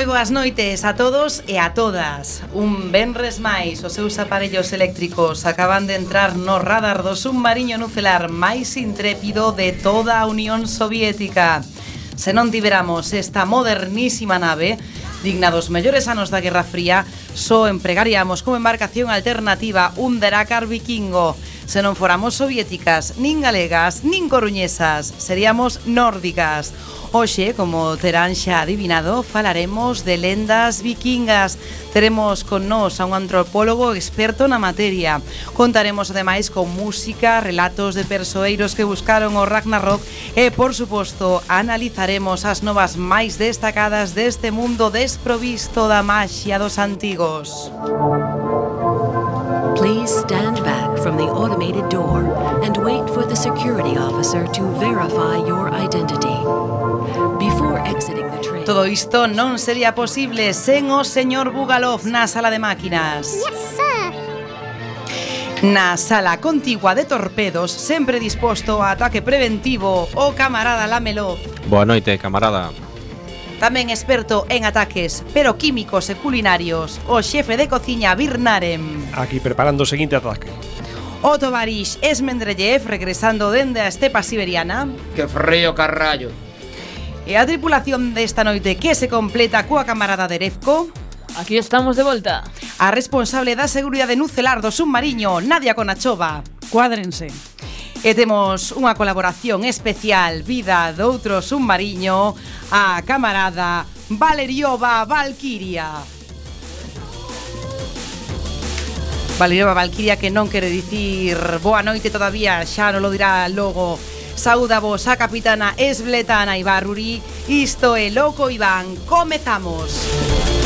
moi boas noites a todos e a todas. Un benres máis, os seus aparellos eléctricos acaban de entrar no radar do submarino nuclear máis intrépido de toda a Unión Soviética. Se non tiveramos esta modernísima nave, digna dos mellores anos da Guerra Fría, só empregaríamos como embarcación alternativa un Drakkar vikingo, Se non foramos soviéticas, nin galegas, nin coruñesas, seríamos nórdicas. Hoxe, como terán xa adivinado, falaremos de lendas vikingas. Teremos con nós a un antropólogo experto na materia. Contaremos ademais con música, relatos de persoeiros que buscaron o Ragnarok e, por suposto, analizaremos as novas máis destacadas deste mundo desprovisto da maxia dos antigos. Please stand back from the automated door and wait for the security officer to verify your identity. Before exiting the train. Todo isto non sería posible sen o señor Bugalov na sala de máquinas. Yes. Na sala contigua de torpedos, sempre disposto a ataque preventivo, o camarada Lamelo. Boa noite, camarada. Tamén experto en ataques, pero químicos e culinarios, o xefe de cociña Birnarem. Aquí preparando o seguinte ataque. O tovarix Esmendrellev regresando dende a estepa siberiana. Que frío carrallo. E a tripulación desta noite que se completa coa camarada de Aquí estamos de volta. A responsable da seguridade nucelar do submarino, Nadia Conachova. Cuádrense. E temos unha colaboración especial vida doutro submarino a camarada Valeriova Valkiria. Valeriova Valkyria que non quere dicir Boa noite todavía, xa non lo dirá logo. Sauda vos a capitana Esbletana Ibarruri. Isto é Loco Iván, comezamos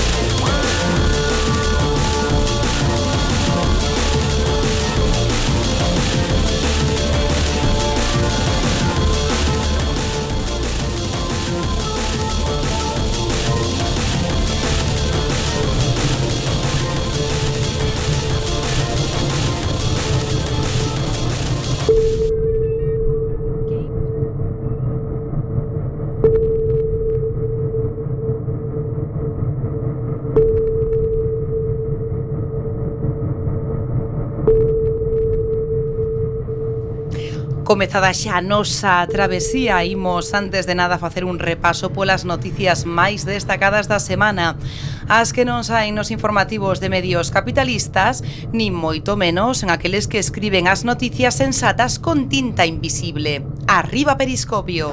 Comezada xa a nosa travesía, imos antes de nada facer un repaso polas noticias máis destacadas da semana. As que non saen nos informativos de medios capitalistas, nin moito menos en aqueles que escriben as noticias sensatas con tinta invisible. Arriba Periscopio!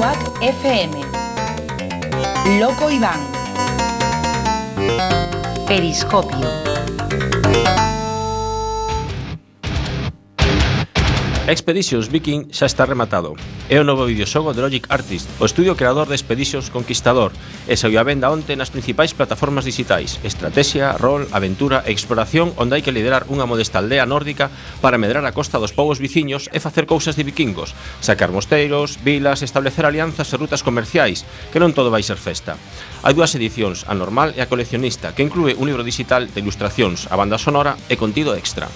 Quack FM Loco Iván Periscopio. Expeditions Viking xa está rematado. É o novo videoxogo de Logic Artist, o estudio creador de Expeditions Conquistador, e saiu a venda onte nas principais plataformas digitais, estrategia, rol, aventura e exploración onde hai que liderar unha modesta aldea nórdica para medrar a costa dos povos viciños e facer cousas de vikingos, sacar mosteiros, vilas, establecer alianzas e rutas comerciais, que non todo vai ser festa. Hai dúas edicións, a normal e a coleccionista, que inclúe un libro digital de ilustracións, a banda sonora e contido extra.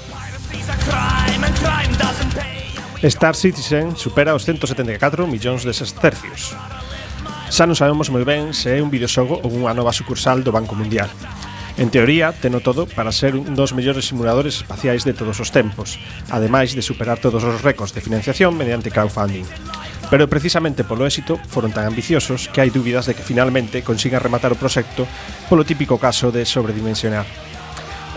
Star Citizen supera os 174 millóns de sestercios. Xa non sabemos moi ben se é un videoxogo ou unha nova sucursal do Banco Mundial. En teoría, teno todo para ser un dos mellores simuladores espaciais de todos os tempos, ademais de superar todos os récords de financiación mediante crowdfunding. Pero precisamente polo éxito foron tan ambiciosos que hai dúbidas de que finalmente consigan rematar o proxecto polo típico caso de sobredimensionar.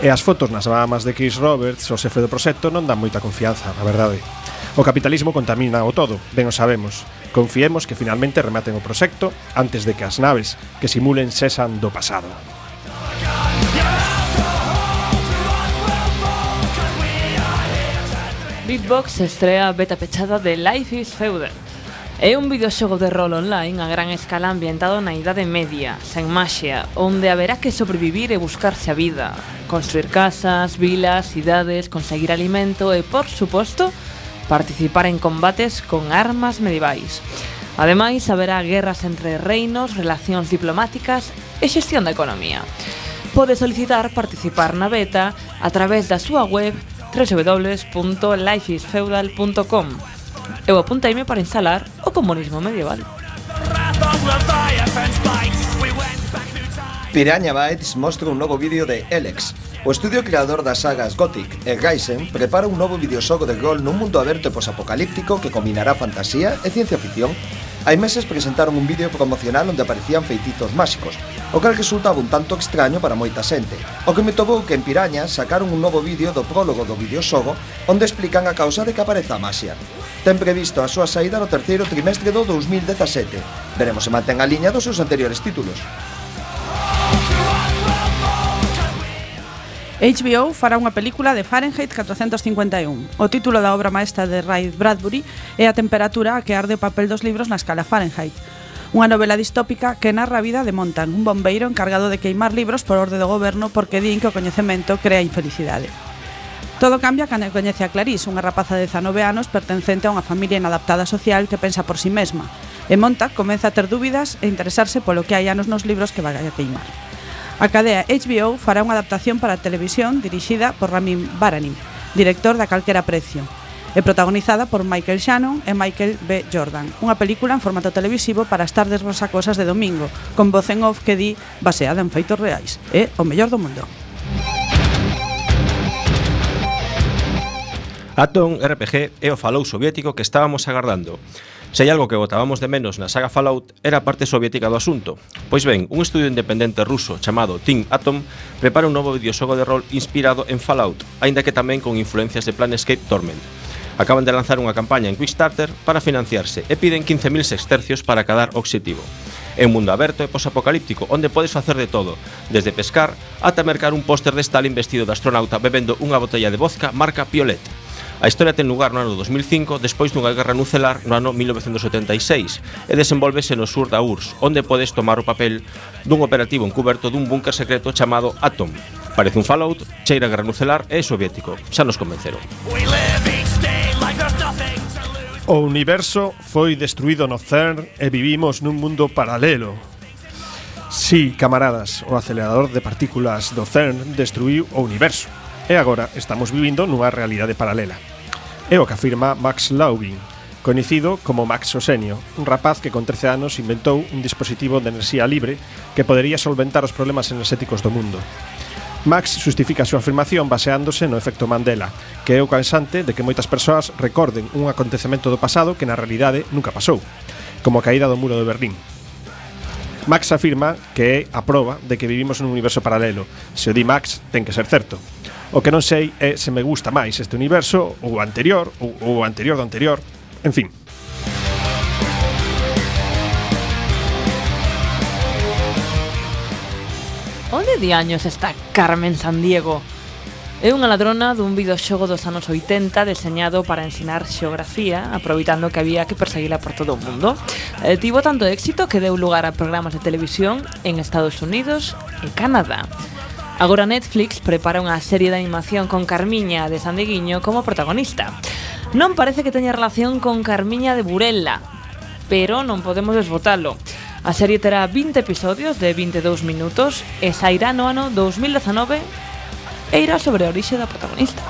E as fotos nas Bahamas de Chris Roberts, o xefe do proxecto, non dan moita confianza, a verdade. O capitalismo contamina o todo, ben o sabemos. Confiemos que finalmente rematen o proxecto antes de que as naves que simulen sesan do pasado. Beatbox estrea a beta pechada de Life is Feudal. É un videoxogo de rol online a gran escala ambientado na Idade Media, sen maxia, onde haberá que sobrevivir e buscarse a vida, construir casas, vilas, cidades, conseguir alimento e, por suposto, participar en combates con armas medievais. Ademais, haberá guerras entre reinos, relacións diplomáticas e xestión da economía. Pode solicitar participar na beta a través da súa web www.lifeisfeudal.com Eu apunteime para instalar o comunismo medieval. Piranha Bytes mostra un novo vídeo de Elex. O estudio creador das sagas Gothic e Gaisen prepara un novo videoxogo de rol nun mundo aberto e posapocalíptico que combinará fantasía e ciencia ficción. Hai meses presentaron un vídeo promocional onde aparecían feitizos máxicos, o cal resultaba un tanto extraño para moita xente. O que me topou que en Piraña sacaron un novo vídeo do prólogo do videoxogo onde explican a causa de que apareza a maxia. Ten previsto a súa saída no terceiro trimestre do 2017. Veremos se mantén a liña dos seus anteriores títulos. HBO fará unha película de Fahrenheit 451. O título da obra maestra de Ray Bradbury é a temperatura a que arde o papel dos libros na escala Fahrenheit. Unha novela distópica que narra a vida de Montan, un bombeiro encargado de queimar libros por orde do goberno porque din que o coñecemento crea infelicidade. Todo cambia cando coñece a Clarice, unha rapaza de 19 anos pertencente a unha familia inadaptada social que pensa por si sí mesma. E Monta comeza a ter dúbidas e interesarse polo que hai anos nos libros que vai a queimar. A cadea HBO fará unha adaptación para a televisión dirixida por Ramin Baranim, director da Calquera Precio, e protagonizada por Michael Shannon e Michael B. Jordan. Unha película en formato televisivo para as tardes rosacosas de domingo, con voz en off que di baseada en feitos reais. É o mellor do mundo. Atom RPG é o falou soviético que estábamos agardando. Se hai algo que botábamos de menos na saga Fallout era a parte soviética do asunto. Pois ben, un estudio independente ruso chamado Team Atom prepara un novo videoxogo de rol inspirado en Fallout, aínda que tamén con influencias de Planescape Torment. Acaban de lanzar unha campaña en Kickstarter para financiarse e piden 15.000 sextercios para cadar o objetivo. É un mundo aberto e posapocalíptico onde podes facer de todo, desde pescar ata mercar un póster de Stalin vestido de astronauta bebendo unha botella de vodka marca Piolet. A historia ten lugar no ano 2005 despois dunha guerra nucelar no ano 1976 e desenvolvese no sur da URSS, onde podes tomar o papel dun operativo encuberto dun búnker secreto chamado Atom. Parece un Fallout, cheira a guerra nucelar e soviético. Xa nos convenceron. O universo foi destruído no CERN e vivimos nun mundo paralelo, Sí, camaradas, o acelerador de partículas do CERN destruiu o universo. E agora estamos vivindo nunha realidade paralela. É o que afirma Max Laugin, coñecido como Max Osenio, un rapaz que con 13 anos inventou un dispositivo de enerxía libre que podería solventar os problemas enerxéticos do mundo. Max justifica a súa afirmación baseándose no efecto Mandela, que é o cansante de que moitas persoas recorden un acontecemento do pasado que na realidade nunca pasou, como a caída do muro de Berlín. Max afirma que é a proba de que vivimos nun universo paralelo. Se o di Max, ten que ser certo. O que non sei é se me gusta máis este universo ou o anterior ou o anterior do anterior, en fin. Onde de años está Carmen Sandiego? É unha ladrona dun videoxogo dos anos 80 deseñado para ensinar xeografía, aproveitando que había que perseguila por todo o mundo. E tivo tanto éxito que deu lugar a programas de televisión en Estados Unidos e Canadá. Agora Netflix prepara unha serie de animación con Carmiña de Sandeguiño como protagonista. Non parece que teña relación con Carmiña de Burela, pero non podemos desbotalo. A serie terá 20 episodios de 22 minutos e sairá no ano 2019 e irá sobre a orixe da protagonista.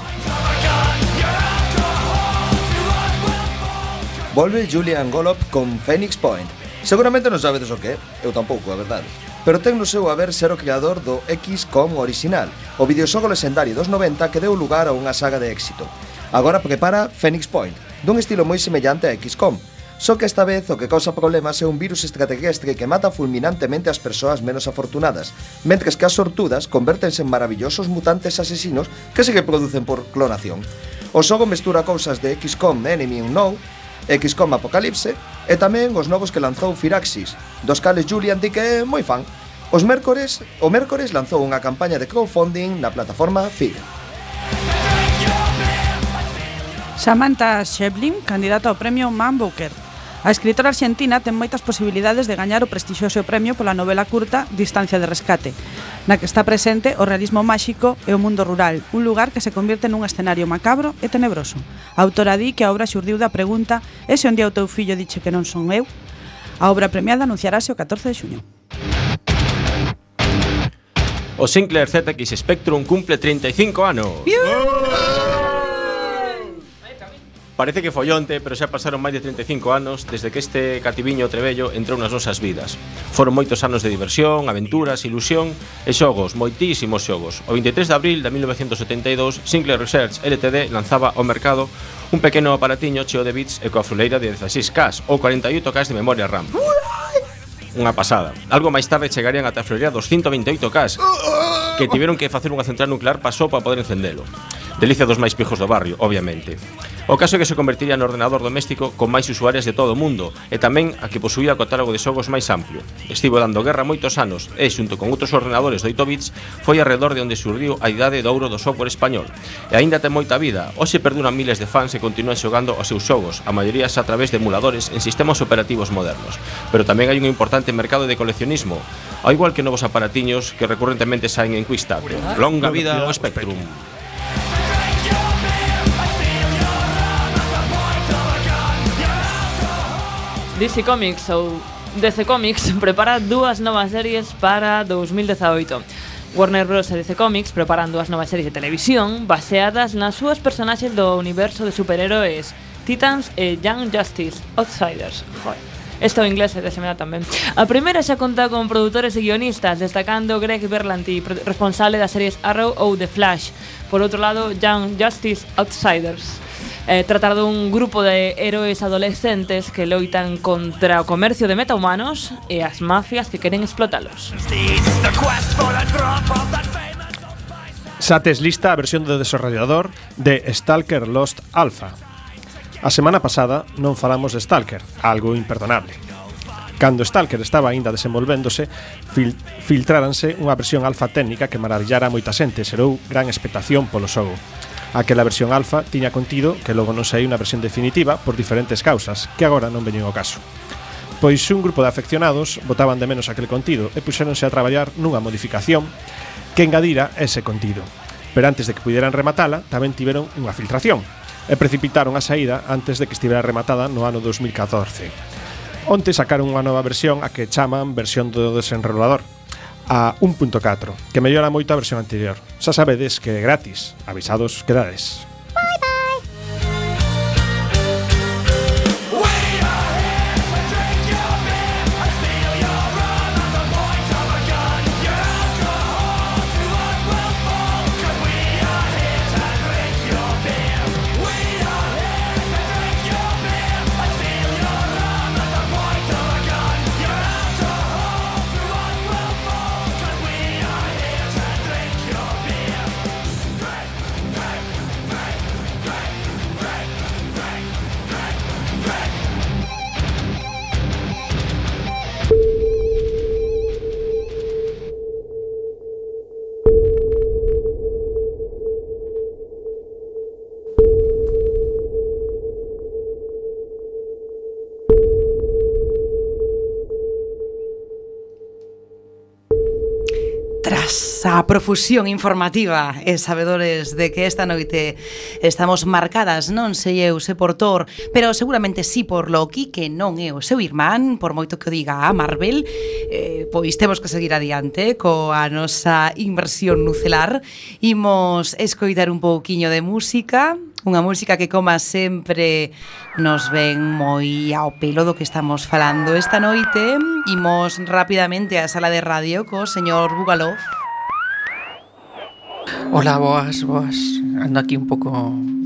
Volve Julian Golop con Phoenix Point. Seguramente non sabedes o que, eu tampouco, a verdade pero ten no seu haber ser o creador do XCOM original, o videoxogo legendario dos 90 que deu lugar a unha saga de éxito. Agora prepara Phoenix Point, dun estilo moi semellante a XCOM, só que esta vez o que causa problemas é un virus extraterrestre que mata fulminantemente as persoas menos afortunadas, mentres que as sortudas convértense en maravillosos mutantes asesinos que se reproducen producen por clonación. O xogo mestura cousas de XCOM Enemy Unknown XCOM Apocalipse e tamén os novos que lanzou Firaxis, dos cales Julian di que é moi fan. Os mércores, o mércores lanzou unha campaña de crowdfunding na plataforma Fig. Samantha Shevlin, candidata ao premio Man Booker, A escritora argentina ten moitas posibilidades de gañar o prestixioso premio pola novela curta Distancia de rescate, na que está presente o realismo máxico e o mundo rural, un lugar que se convirte nun escenario macabro e tenebroso. A autora di que a obra xurdiu da pregunta «E se un día o teu fillo diche que non son eu?» A obra premiada anunciarase o 14 de xuño. O Sinclair ZX Spectrum cumple 35 anos. Parece que follonte, pero xa pasaron máis de 35 anos desde que este cativiño trebello entrou nas nosas vidas. Foron moitos anos de diversión, aventuras, ilusión e xogos, moitísimos xogos. O 23 de abril de 1972, Sinclair Research LTD lanzaba ao mercado un pequeno aparatiño cheo de bits e coa fruleira de 16K ou 48K de memoria RAM. Unha pasada. Algo máis tarde chegarían ata a fruleira dos 128K que tiveron que facer unha central nuclear pasou para poder encendelo. Delicia dos máis pijos do barrio, obviamente. O caso é que se convertiría no ordenador doméstico con máis usuarios de todo o mundo e tamén a que posuía o catálogo de xogos máis amplio. Estivo dando guerra moitos anos e, xunto con outros ordenadores de 8 bits, foi alrededor de onde surdiu a idade de ouro do software español. E aínda ten moita vida, hoxe perduran miles de fans e continúan xogando os seus xogos, a maioría a través de emuladores en sistemas operativos modernos. Pero tamén hai un importante mercado de coleccionismo, ao igual que novos aparatiños que recurrentemente saen en Quickstart. Longa vida ao Spectrum. DC Comics ou DC Comics prepara dúas novas series para 2018. Warner Bros. e DC Comics preparan dúas novas series de televisión baseadas nas súas personaxes do universo de superheróis Titans e Young Justice Outsiders. Joder. Esto en inglés de semana tamén. A primeira xa conta con produtores e guionistas, destacando Greg Berlanti, responsable das series Arrow ou The Flash. Por outro lado, Young Justice Outsiders eh, tratar dun grupo de héroes adolescentes que loitan contra o comercio de metahumanos e as mafias que queren explotalos. Xa tes lista a versión do desarrollador de Stalker Lost Alpha. A semana pasada non falamos de Stalker, algo imperdonable. Cando Stalker estaba aínda desenvolvéndose, fil filtráranse unha versión alfa técnica que maravillara a moita xente e xerou gran expectación polo xogo. Aquela versión alfa tiña contido que logo non saí unha versión definitiva por diferentes causas, que agora non veñen ao caso. Pois un grupo de afeccionados botaban de menos aquel contido e puxéronse a traballar nunha modificación que engadira ese contido. Pero antes de que puderan rematala, tamén tiveron unha filtración e precipitaron a saída antes de que estivera rematada no ano 2014. Onte sacaron unha nova versión a que chaman versión do desenrolador, a 1.4, que mellora moito a versión anterior. Xa sabedes que é gratis, avisados quedades. Tras a profusión informativa e sabedores de que esta noite estamos marcadas non sei eu se por Thor, pero seguramente sí por Loki, que non é o seu irmán, por moito que o diga a Marvel, eh, pois temos que seguir adiante coa nosa inversión nucelar. Imos escoitar un pouquiño de música, unha música que coma sempre nos ven moi ao pelo do que estamos falando esta noite. Imos rapidamente á sala de radio co señor Bugalov. Hola, boas, boas. Ando aquí un pouco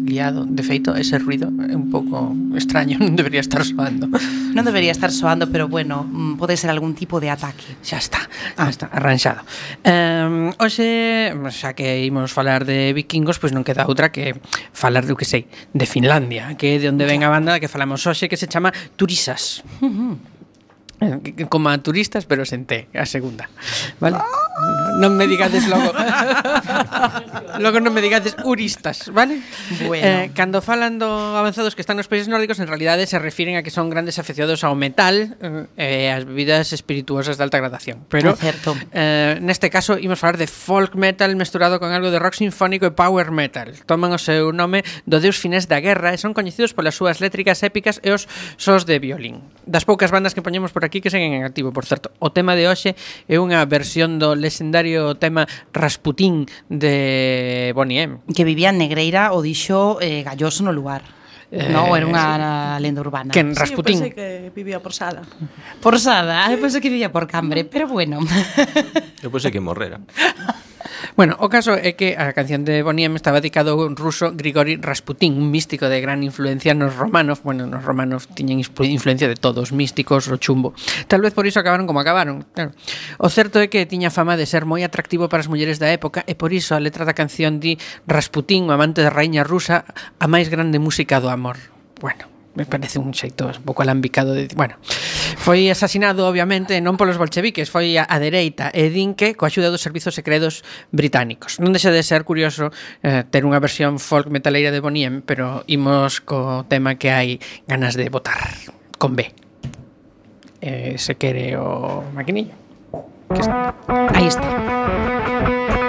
liado. De feito, ese ruido é un pouco extraño, non debería estar soando. Non debería estar soando, pero bueno, mm, pode ser algún tipo de ataque. Xa está, xa ah. está, arranxado. Um, hoxe, xa que imos falar de vikingos, pois non queda outra que falar do que sei, de Finlandia, que é de onde ven a banda que falamos hoxe, que se chama Turisas. Uh -huh. Eh, como a turistas, pero senté a segunda. Vale? Non me digades logo. logo non me digades uristas, vale? Bueno. Eh, cando falan do avanzados que están nos países nórdicos, en realidade se refiren a que son grandes afeccionados ao metal eh, e eh, as bebidas espirituosas de alta gradación. Pero é certo. Eh, neste caso imos falar de folk metal mesturado con algo de rock sinfónico e power metal. Toman o seu nome do deus finés da guerra e son coñecidos polas súas létricas épicas e os sós de violín. Das poucas bandas que poñemos por aquí que seguen en activo, por certo. O tema de hoxe é unha versión do legendario tema Rasputín de Bonnie M. Que vivía en Negreira o dixo eh, Galloso no lugar. Eh, no, era unha sí. lenda urbana. Que en Rasputín. Sí, que vivía por Sada. Por Sada, eu pensei que vivía por Cambre, pero bueno. Eu pensei que morrera. Bueno, o caso é que a canción de Boniem estaba dedicado ao ruso Grigori Rasputin, un místico de gran influencia nos romanos. Bueno, nos romanos tiñen influencia de todos, místicos, o chumbo. Tal vez por iso acabaron como acabaron. Claro. O certo é que tiña fama de ser moi atractivo para as mulleres da época e por iso a letra da canción di Rasputin, o amante da raíña rusa, a máis grande música do amor. Bueno me parece un xeito un pouco alambicado de, bueno, foi asasinado obviamente non polos bolcheviques, foi a, a dereita e din que coa axuda dos servizos secretos británicos. Non deixa de ser curioso eh, ter unha versión folk metaleira de Boniem, pero imos co tema que hai ganas de votar con B. Eh, se quere o maquinillo. Que está. Aí está.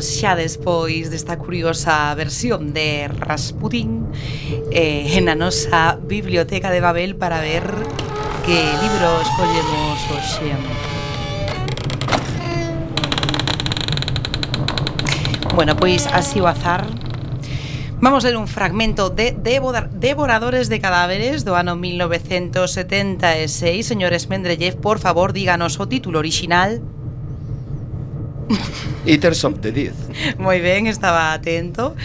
Xa despois desta curiosa versión de Rasputin eh, en a nosa biblioteca de Babel para ver que libro escollemos hoxe. Bueno, pois así o azar Vamos a ver un fragmento de Devora- Devoradores de Cadáveres do ano 1976. Señores Mendeleev, por favor, díganos o título original. Eaters of the Dead. Moi ben, estaba atento.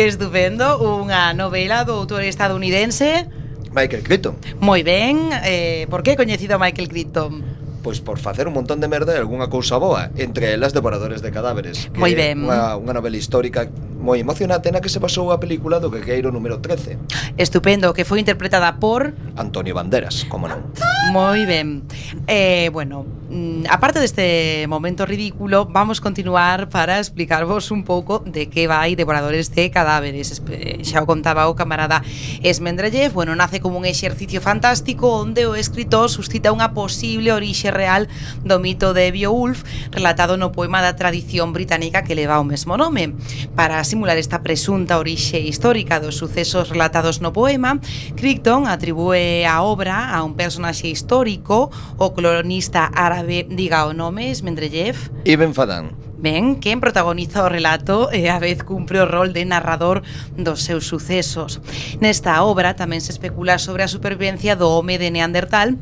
Estupendo, unha novela do autor estadounidense Michael Crichton. Moi ben, eh, por que é coñecido Michael Crichton? pois por facer un montón de merda e algunha cousa boa, entre elas Devoradores de Cadáveres. Moi ben. Unha, unha novela histórica moi emocionante na que se basou a película do quequeiro número 13. Estupendo, que foi interpretada por... Antonio Banderas, como non. Moi ben. Eh, bueno, mm, aparte deste momento ridículo, vamos continuar para explicarvos un pouco de que vai Devoradores de Cadáveres. Eh, xa o contaba o camarada Esmendrellev, bueno, nace como un exercicio fantástico onde o escritor suscita unha posible orixe real do mito de Beowulf relatado no poema da tradición británica que leva o mesmo nome. Para así simular esta presunta orixe histórica dos sucesos relatados no poema, Crichton atribúe a obra a un personaxe histórico, o colonista árabe, diga o nome, Esmendrellev. Ibn Fadan. Ben, quen protagoniza o relato e a vez cumpre o rol de narrador dos seus sucesos. Nesta obra tamén se especula sobre a supervivencia do home de Neandertal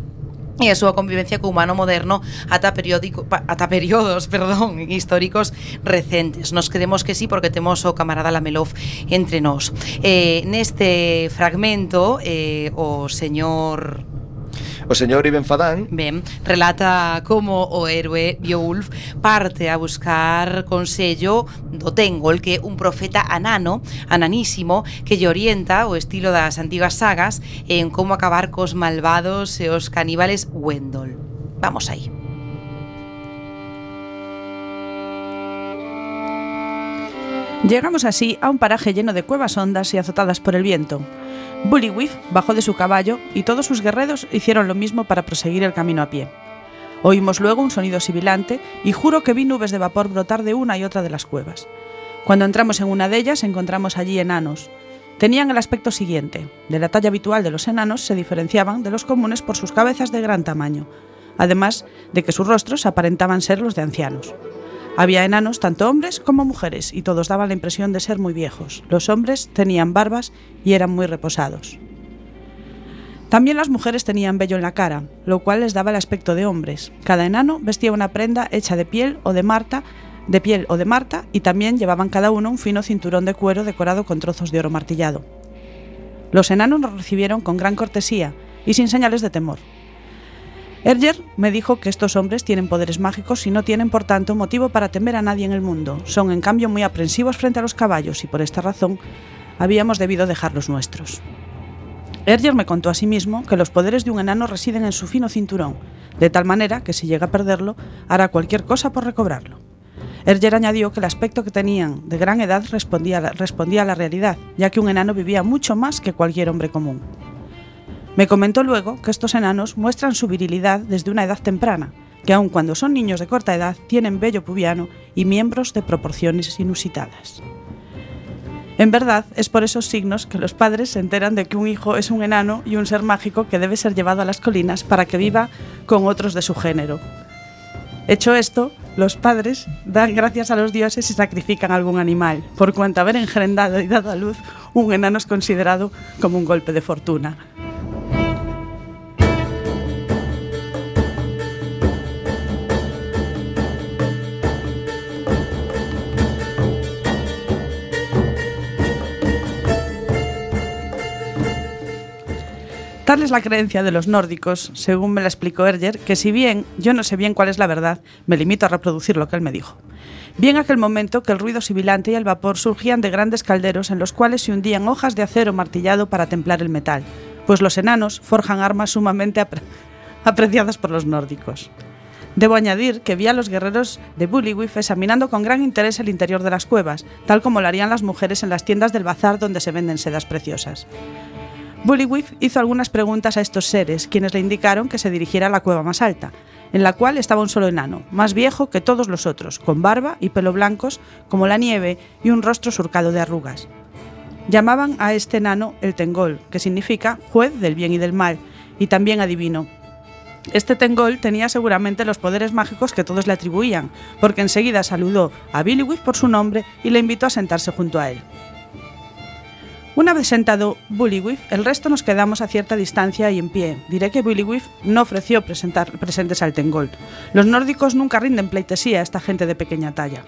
e a súa convivencia co humano moderno ata periódico ata períodos, perdón, históricos recentes. Nos creemos que sí porque temos o camarada Lamelov entre nós. Eh, neste fragmento eh, o señor O señor Ibn Fadan Ben, relata como o héroe Beowulf parte a buscar consello do Tengol, que un profeta anano, ananísimo, que lle orienta o estilo das antigas sagas en como acabar cos malvados e os caníbales Wendol. Vamos aí. Llegamos así a un paraje lleno de cuevas hondas y azotadas por el viento. Bullywif bajó de su caballo y todos sus guerreros hicieron lo mismo para proseguir el camino a pie. Oímos luego un sonido sibilante y juro que vi nubes de vapor brotar de una y otra de las cuevas. Cuando entramos en una de ellas encontramos allí enanos. Tenían el aspecto siguiente. De la talla habitual de los enanos se diferenciaban de los comunes por sus cabezas de gran tamaño, además de que sus rostros aparentaban ser los de ancianos. Había enanos tanto hombres como mujeres y todos daban la impresión de ser muy viejos. Los hombres tenían barbas y eran muy reposados. También las mujeres tenían vello en la cara, lo cual les daba el aspecto de hombres. Cada enano vestía una prenda hecha de piel o de marta, de piel o de marta, y también llevaban cada uno un fino cinturón de cuero decorado con trozos de oro martillado. Los enanos nos recibieron con gran cortesía y sin señales de temor. Erger me dijo que estos hombres tienen poderes mágicos y no tienen, por tanto, motivo para temer a nadie en el mundo. Son, en cambio, muy aprensivos frente a los caballos y por esta razón habíamos debido dejar los nuestros. Erger me contó asimismo que los poderes de un enano residen en su fino cinturón, de tal manera que si llega a perderlo, hará cualquier cosa por recobrarlo. Erger añadió que el aspecto que tenían de gran edad respondía respondía a la realidad, ya que un enano vivía mucho más que cualquier hombre común. Me comentó luego que estos enanos muestran su virilidad desde una edad temprana, que aun cuando son niños de corta edad tienen vello pubiano y miembros de proporciones inusitadas. En verdad, es por esos signos que los padres se enteran de que un hijo es un enano y un ser mágico que debe ser llevado a las colinas para que viva con otros de su género. Hecho esto, los padres dan gracias a los dioses y sacrifican algún animal, por cuanto haber engendado y dado a luz un enano es considerado como un golpe de fortuna. Tal es la creencia de los nórdicos, según me la explicó Erger, que si bien yo no sé bien cuál es la verdad, me limito a reproducir lo que él me dijo. Vi en aquel momento que el ruido sibilante y el vapor surgían de grandes calderos en los cuales se hundían hojas de acero martillado para templar el metal, pues los enanos forjan armas sumamente apre- apreciadas por los nórdicos. Debo añadir que vi a los guerreros de Bullywif examinando con gran interés el interior de las cuevas, tal como lo harían las mujeres en las tiendas del bazar donde se venden sedas preciosas. Bullywif hizo algunas preguntas a estos seres, quienes le indicaron que se dirigiera a la cueva más alta, en la cual estaba un solo enano, más viejo que todos los otros, con barba y pelo blancos como la nieve y un rostro surcado de arrugas. Llamaban a este enano el Tengol, que significa juez del bien y del mal, y también adivino. Este Tengol tenía seguramente los poderes mágicos que todos le atribuían, porque enseguida saludó a Billywif por su nombre y le invitó a sentarse junto a él. Una vez sentado Bullywif, el resto nos quedamos a cierta distancia y en pie. Diré que Bullywif no ofreció presentar, presentes al Tengol. Los nórdicos nunca rinden pleitesía a esta gente de pequeña talla.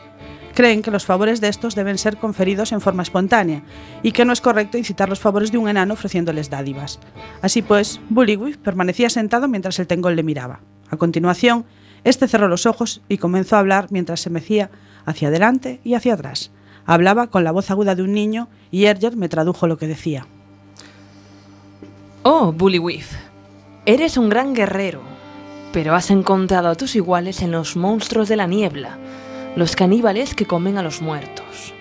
Creen que los favores de estos deben ser conferidos en forma espontánea y que no es correcto incitar los favores de un enano ofreciéndoles dádivas. Así pues, Bullywif permanecía sentado mientras el Tengol le miraba. A continuación, este cerró los ojos y comenzó a hablar mientras se mecía hacia adelante y hacia atrás. Hablaba con la voz aguda de un niño y Erger me tradujo lo que decía. Oh, Bullywif, eres un gran guerrero, pero has encontrado a tus iguales en los monstruos de la niebla, los caníbales que comen a los muertos.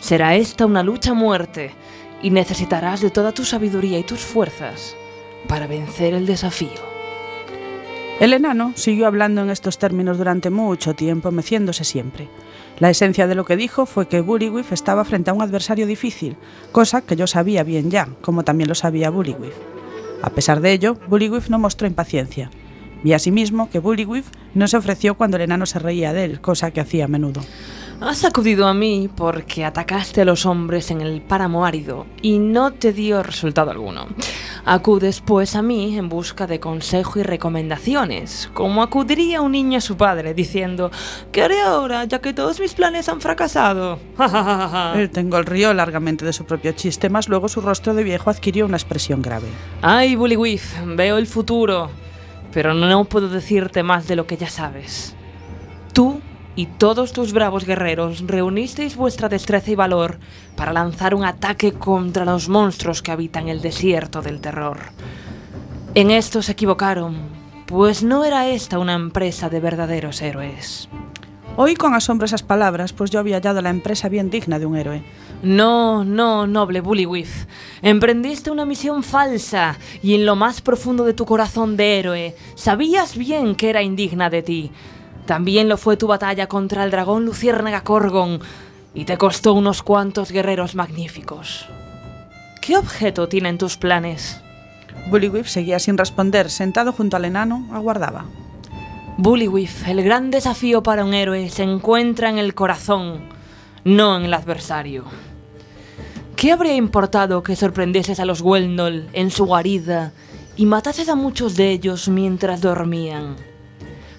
Será esta una lucha a muerte y necesitarás de toda tu sabiduría y tus fuerzas para vencer el desafío. El enano siguió hablando en estos términos durante mucho tiempo, meciéndose siempre. La esencia de lo que dijo fue que Bullywif estaba frente a un adversario difícil, cosa que yo sabía bien ya, como también lo sabía Bullywif. A pesar de ello, Bullywif no mostró impaciencia. Vi asimismo que Bullywif no se ofreció cuando el enano se reía de él, cosa que hacía a menudo. Has acudido a mí porque atacaste a los hombres en el páramo árido y no te dio resultado alguno. Acudes pues a mí en busca de consejo y recomendaciones, como acudiría un niño a su padre diciendo ¿Qué haré ahora ya que todos mis planes han fracasado? El Tengol rió largamente de su propio chiste, mas luego su rostro de viejo adquirió una expresión grave. Ay, Bullywif, veo el futuro, pero no puedo decirte más de lo que ya sabes. Tú y todos tus bravos guerreros reunisteis vuestra destreza y valor para lanzar un ataque contra los monstruos que habitan el desierto del terror. En esto se equivocaron, pues no era esta una empresa de verdaderos héroes. Oí con asombro esas palabras, pues yo había hallado a la empresa bien digna de un héroe. No, no, noble Bullywif. Emprendiste una misión falsa y en lo más profundo de tu corazón de héroe sabías bien que era indigna de ti. También lo fue tu batalla contra el dragón Luciérnaga Corgon y te costó unos cuantos guerreros magníficos. ¿Qué objeto tienen tus planes? Bullywif seguía sin responder, sentado junto al enano, aguardaba. Bullywif, el gran desafío para un héroe se encuentra en el corazón, no en el adversario. ¿Qué habría importado que sorprendieses a los Weldol en su guarida y matases a muchos de ellos mientras dormían?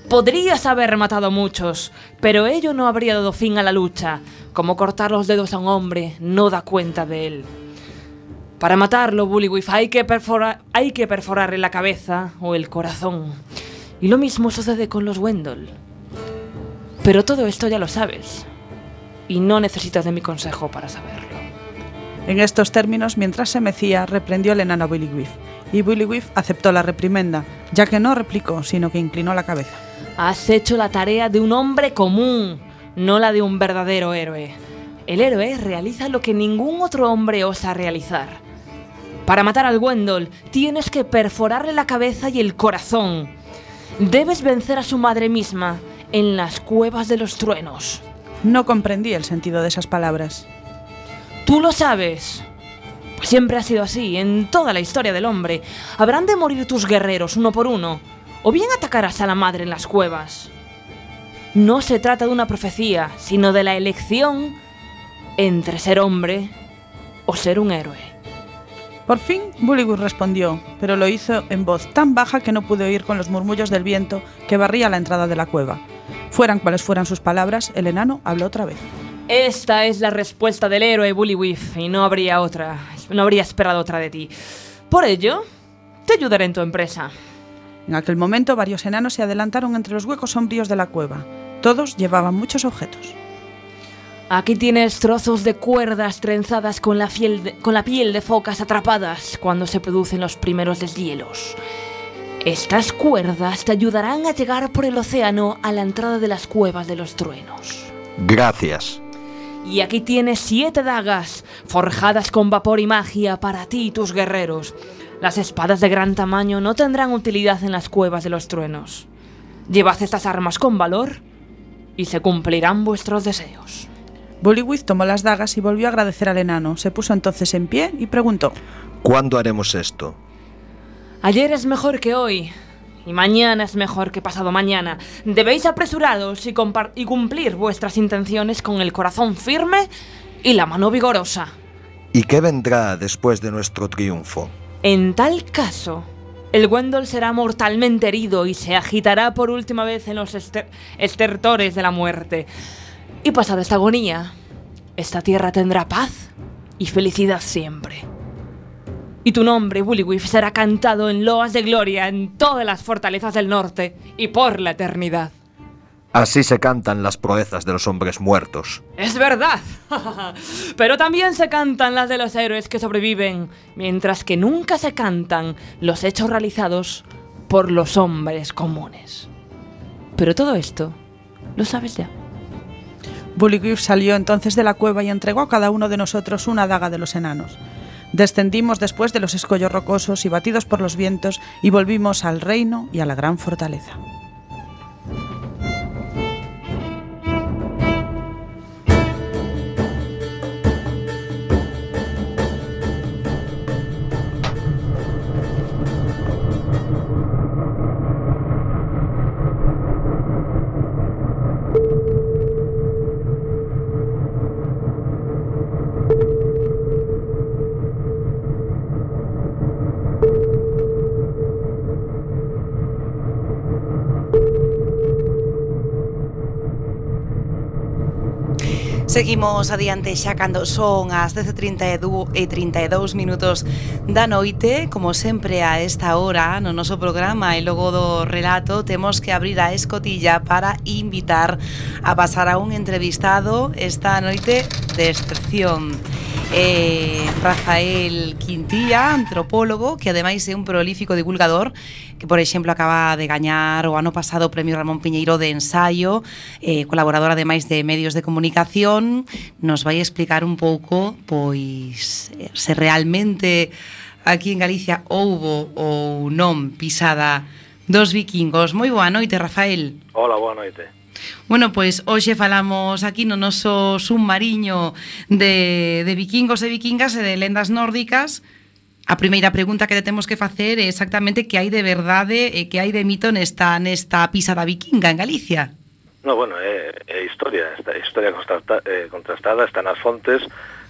Podrías haber matado a muchos, pero ello no habría dado fin a la lucha, como cortar los dedos a un hombre no da cuenta de él. Para matarlo, Bullywif, hay que, hay que perforarle la cabeza o el corazón. Y lo mismo sucede con los Wendell. Pero todo esto ya lo sabes. Y no necesitas de mi consejo para saberlo. En estos términos, mientras se mecía, reprendió el enano a Bullywif, y Bullywif aceptó la reprimenda, ya que no replicó, sino que inclinó la cabeza. Has hecho la tarea de un hombre común, no la de un verdadero héroe. El héroe realiza lo que ningún otro hombre osa realizar. Para matar al Wendell, tienes que perforarle la cabeza y el corazón. Debes vencer a su madre misma en las cuevas de los truenos. No comprendí el sentido de esas palabras. Tú lo sabes. Siempre ha sido así, en toda la historia del hombre. Habrán de morir tus guerreros uno por uno, o bien atacarás a la madre en las cuevas. No se trata de una profecía, sino de la elección entre ser hombre o ser un héroe. Por fin, Bullywif respondió, pero lo hizo en voz tan baja que no pude oír con los murmullos del viento que barría la entrada de la cueva. Fueran cuales fueran sus palabras, el enano habló otra vez. Esta es la respuesta del héroe Bullywif y no habría otra, no habría esperado otra de ti. Por ello, te ayudaré en tu empresa. En aquel momento, varios enanos se adelantaron entre los huecos sombríos de la cueva. Todos llevaban muchos objetos. Aquí tienes trozos de cuerdas trenzadas con la, fiel de- con la piel de focas atrapadas cuando se producen los primeros deshielos. Estas cuerdas te ayudarán a llegar por el océano a la entrada de las cuevas de los truenos. Gracias. Y aquí tienes siete dagas, forjadas con vapor y magia para ti y tus guerreros. Las espadas de gran tamaño no tendrán utilidad en las cuevas de los truenos. Llevad estas armas con valor y se cumplirán vuestros deseos. Bullywith tomó las dagas y volvió a agradecer al enano. Se puso entonces en pie y preguntó: ¿Cuándo haremos esto? Ayer es mejor que hoy. Y mañana es mejor que pasado mañana. Debéis apresuraros y, cumplir vuestras intenciones con el corazón firme y la mano vigorosa. ¿Y qué vendrá después de nuestro triunfo? En tal caso, el Wendell será mortalmente herido y se agitará por última vez en los ester- estertores de la muerte. Y pasada esta agonía, esta tierra tendrá paz y felicidad siempre. Y tu nombre, Bullywif, será cantado en loas de gloria en todas las fortalezas del norte y por la eternidad. Así se cantan las proezas de los hombres muertos. Es verdad. Pero también se cantan las de los héroes que sobreviven, mientras que nunca se cantan los hechos realizados por los hombres comunes. Pero todo esto lo sabes ya. Bullywif salió entonces de la cueva y entregó a cada uno de nosotros una daga de los enanos. Descendimos después de los escollos rocosos y batidos por los vientos y volvimos al reino y a la gran fortaleza. Seguimos adiante xa cando son as 10.32 e 32 minutos da noite. Como sempre a esta hora no noso programa e logo do relato Temos que abrir a escotilla para invitar a pasar a un entrevistado esta noite de excepción eh, Rafael Quintía, antropólogo, que ademais é un prolífico divulgador que, por exemplo, acaba de gañar o ano pasado o Premio Ramón Piñeiro de Ensaio, eh, colaborador ademais de medios de comunicación, nos vai explicar un pouco pois eh, se realmente aquí en Galicia houbo ou non pisada dos vikingos. Moi boa noite, Rafael. Hola, boa noite. Bueno, pois hoxe falamos aquí no noso submariño de, de vikingos e vikingas e de lendas nórdicas. A primeira pregunta que te temos que facer é exactamente que hai de verdade e que hai de mito nesta, nesta pisada vikinga en Galicia. No, bueno, é, é historia, esta historia contrasta, eh, contrastada está nas fontes.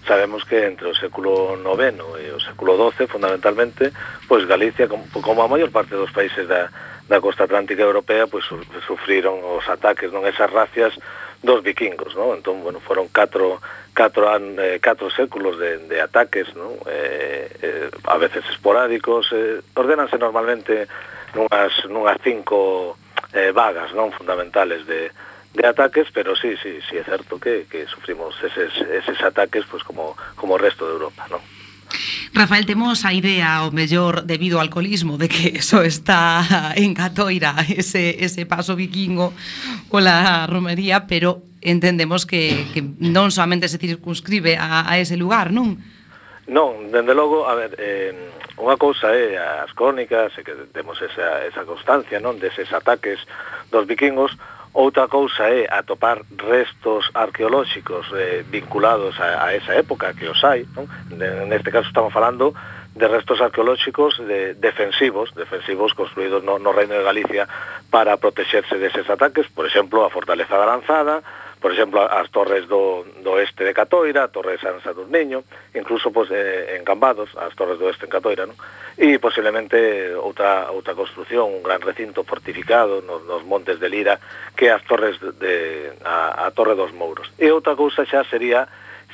Sabemos que entre o século IX e o século XII, fundamentalmente, pois Galicia, como, como a maior parte dos países da, da costa atlántica europea pois su, sufriron os ataques non esas racias dos vikingos, non? Entón, bueno, foron catro catro an, eh, catro séculos de, de ataques, non? Eh, eh, a veces esporádicos, eh, ordenanse normalmente nunhas nunhas cinco eh, vagas, non, fundamentales de de ataques, pero sí, sí, sí é certo que que sufrimos eses eses ataques pois como como o resto de Europa, non? Rafael, temos a idea, o mellor, debido ao alcoholismo, de que eso está en Catoira, ese, ese paso vikingo pola romería, pero entendemos que, que non solamente se circunscribe a, a ese lugar, non? Non, dende logo, a ver, eh, unha cousa é eh, as crónicas, e que temos esa, esa constancia, non, deses ataques dos vikingos, Outra cousa é atopar restos arqueolóxicos eh, vinculados a, a esa época que os hai, non? Neste caso estamos falando de restos arqueolóxicos de, defensivos, defensivos construídos no, no Reino de Galicia para protexerse deses ataques, por exemplo, a Fortaleza da Lanzada, por exemplo, as torres do, do este de Catoira, a torre de San Saturniño, incluso pues, eh, en Cambados, as torres do este en Catoira, non? e posiblemente outra, outra construción, un gran recinto fortificado nos, nos montes de Lira, que as torres de, de a, a torre dos Mouros. E outra cousa xa sería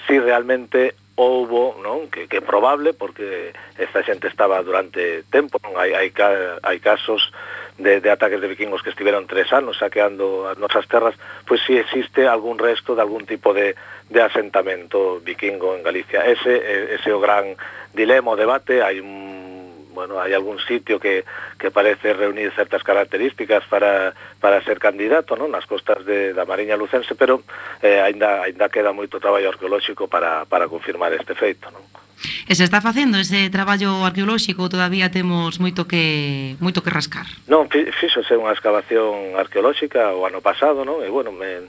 si realmente houbo, non, que, que é probable porque esta xente estaba durante tempo, non hai hai, hai casos de, de ataques de vikingos que estiveron tres anos saqueando as nosas terras, pois si existe algún resto de algún tipo de, de asentamento vikingo en Galicia. Ese, ese é o gran dilema, o debate, hai un bueno, hai algún sitio que, que parece reunir certas características para, para ser candidato, non? Nas costas de, da Mariña Lucense, pero eh, ainda, ainda queda moito traballo arqueolóxico para, para confirmar este feito, non? E se está facendo ese traballo arqueolóxico todavía temos moito que moito que rascar? Non, fíxose unha excavación arqueolóxica o ano pasado, non? E bueno, me,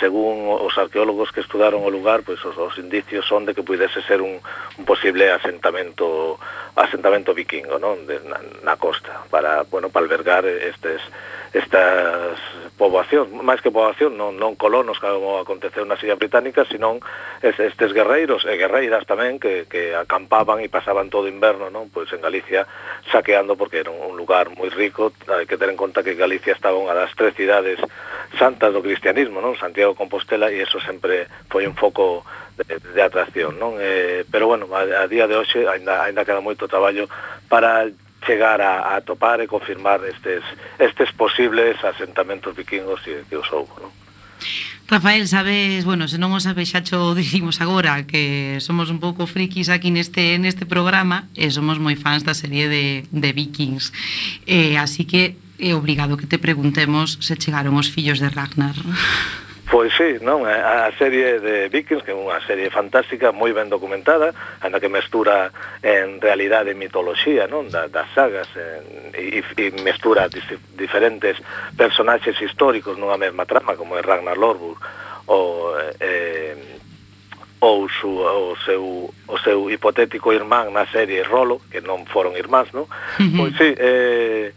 según os arqueólogos que estudaron o lugar, pois os, os indicios son de que pudese ser un, un posible asentamento asentamento vikingo, non, de, na, na costa, para, bueno, para albergar estes estas poboacións, máis que poboación, non, non colonos como aconteceu nas Illas Británicas, senón estes guerreiros e guerreiras tamén que, que acampaban e pasaban todo o inverno, non, pois en Galicia saqueando porque era un lugar moi rico, hai que ter en conta que Galicia estaba unha das tres cidades santas do cristianismo, non, Santiago Santiago Compostela e eso sempre foi un foco de, de atracción, non? Eh, pero bueno, a, a día de hoxe ainda ainda queda moito traballo para chegar a, a topar e confirmar estes estes posibles asentamentos vikingos que, que os houbo, non? Rafael, sabes, bueno, se non o sabes xa cho dicimos agora que somos un pouco frikis aquí neste neste programa e somos moi fans da serie de, de Vikings. Eh, así que é obrigado que te preguntemos se chegaron os fillos de Ragnar. Pois sí, non? A serie de Vikings, que é unha serie fantástica, moi ben documentada, anda que mestura en realidade e mitoloxía, non? Da, das sagas, en, e, e mestura dis, diferentes personaxes históricos nunha mesma trama, como é Ragnar Lorbur, ou eh, eh, ou su, o seu o seu hipotético irmán na serie Rolo, que non foron irmáns, non? Uh -huh. Pois sí, eh,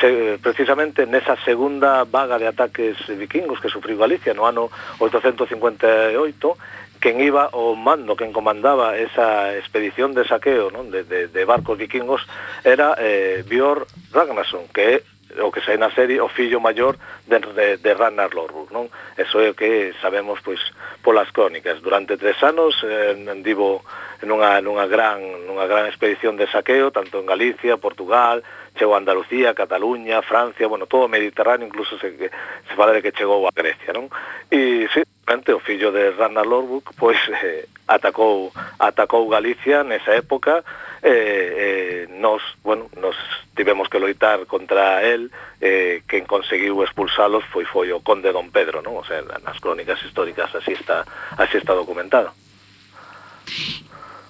se, precisamente nesa segunda vaga de ataques vikingos que sufriu Galicia no ano 858 quen iba o mando, quen comandaba esa expedición de saqueo non? De, de, de barcos vikingos era eh, Björn Ragnarsson, que é o que sai na serie o fillo maior de, de, de Ragnar Lorbrok, non? Eso é o que sabemos pois polas crónicas. Durante tres anos eh, andivo nunha, nunha gran nunha gran expedición de saqueo tanto en Galicia, Portugal, chegou a Andalucía, Cataluña, Francia, bueno, todo o Mediterráneo, incluso se, se fala de que chegou a Grecia, non? E sí, o fillo de Ragnar Lorbuck pois eh, atacou atacou Galicia nesa época eh, eh, nos, bueno, nos tivemos que loitar contra él, eh, quen conseguiu expulsalos foi foi o conde Don Pedro non? o sea, nas crónicas históricas así está así está documentado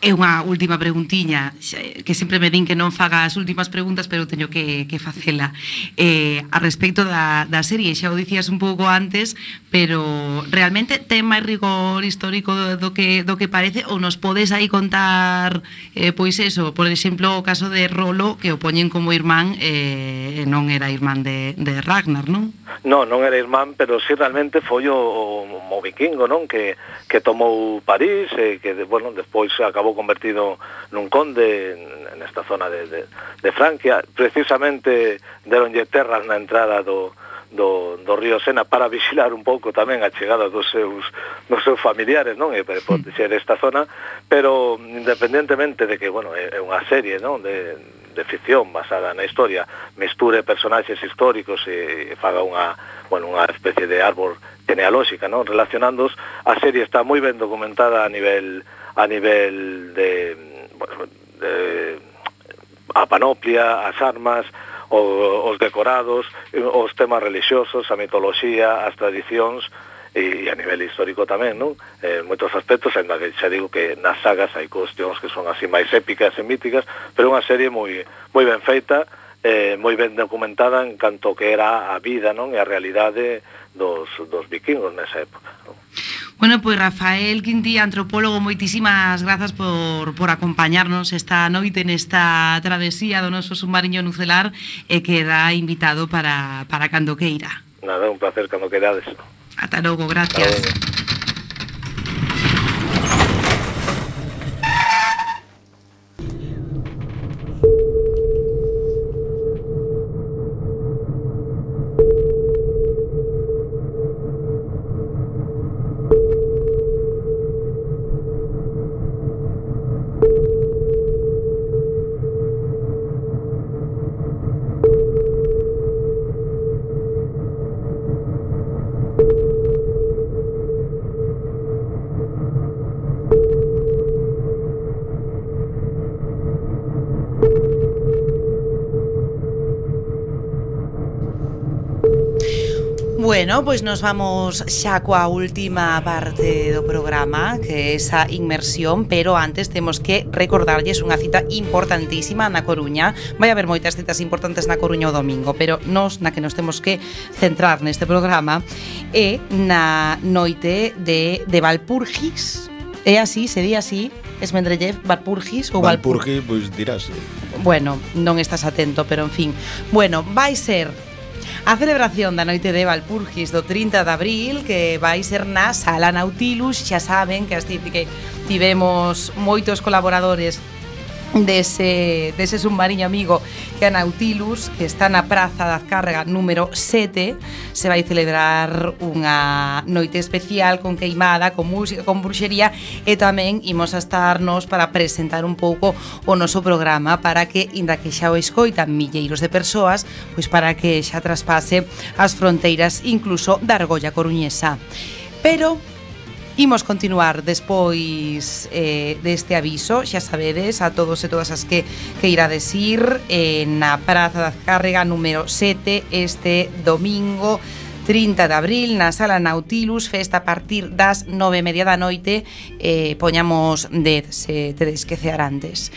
E unha última preguntiña, que sempre me din que non faga as últimas preguntas, pero teño que, que facela. Eh, a respecto da, da serie, xa o dicías un pouco antes, pero realmente ten máis rigor histórico do, do que, do que parece, ou nos podes aí contar, eh, pois eso, por exemplo, o caso de Rolo, que o poñen como irmán, eh, non era irmán de, de Ragnar, non? Non, non era irmán, pero si sí, realmente foi o, o, o vikingo, non? Que, que tomou París, e eh, que, bueno, despois acabou convertido nun conde nesta zona de, de, de Francia. Precisamente deronlle terras na entrada do, do, do río Sena para vigilar un pouco tamén a chegada dos seus, dos seus familiares, non? E para proteger esta zona, pero independentemente de que, bueno, é unha serie, non? De, de ficción basada na historia, mesture personaxes históricos e, e faga unha, bueno, unha especie de árbol genealóxica, non? Relacionándos, a serie está moi ben documentada a nivel a nivel de, bueno, de a panoplia, as armas, os decorados, os temas religiosos, a mitoloxía, as tradicións, e, e a nivel histórico tamén, non? En moitos aspectos, ainda que xa digo que nas sagas hai cuestións que son así máis épicas e míticas, pero unha serie moi moi ben feita, eh, moi ben documentada en canto que era a vida, non? E a realidade dos, dos vikingos nesa época, non? Bueno, pois pues Rafael Quintí, antropólogo, moitísimas grazas por, por acompañarnos esta noite nesta travesía do noso submarino nucelar eh, e queda invitado para, para cando queira. Nada, un placer cando quedades. Ata logo, gracias. Ata logo. Bueno, pois nos vamos xa coa última parte do programa Que é esa inmersión Pero antes temos que recordarlles unha cita importantísima na Coruña Vai haber moitas citas importantes na Coruña o domingo Pero nos na que nos temos que centrar neste programa É na noite de, de Valpurgis É así, sería así Esmendrellev, Valpurgis ou Valpurgis, pois dirás. Bueno, non estás atento, pero en fin. Bueno, vai ser A celebración da noite de Valpurgis do 30 de abril que vai ser na Sala Nautilus, xa saben que as tivemos moitos colaboradores dese, dese submarino amigo que é Nautilus, que está na Praza da Azcárrega número 7, se vai celebrar unha noite especial con queimada, con música, con bruxería e tamén imos a estarnos para presentar un pouco o noso programa para que, inda que xa o escoitan milleiros de persoas, pois para que xa traspase as fronteiras incluso da argolla coruñesa. Pero Imos continuar despois eh, deste aviso, xa sabedes, a todos e todas as que, que irades ir eh, na Praza da Cárrega número 7 este domingo 30 de abril na Sala Nautilus, festa a partir das nove e media da noite, eh, poñamos 10, se tedes que cear antes.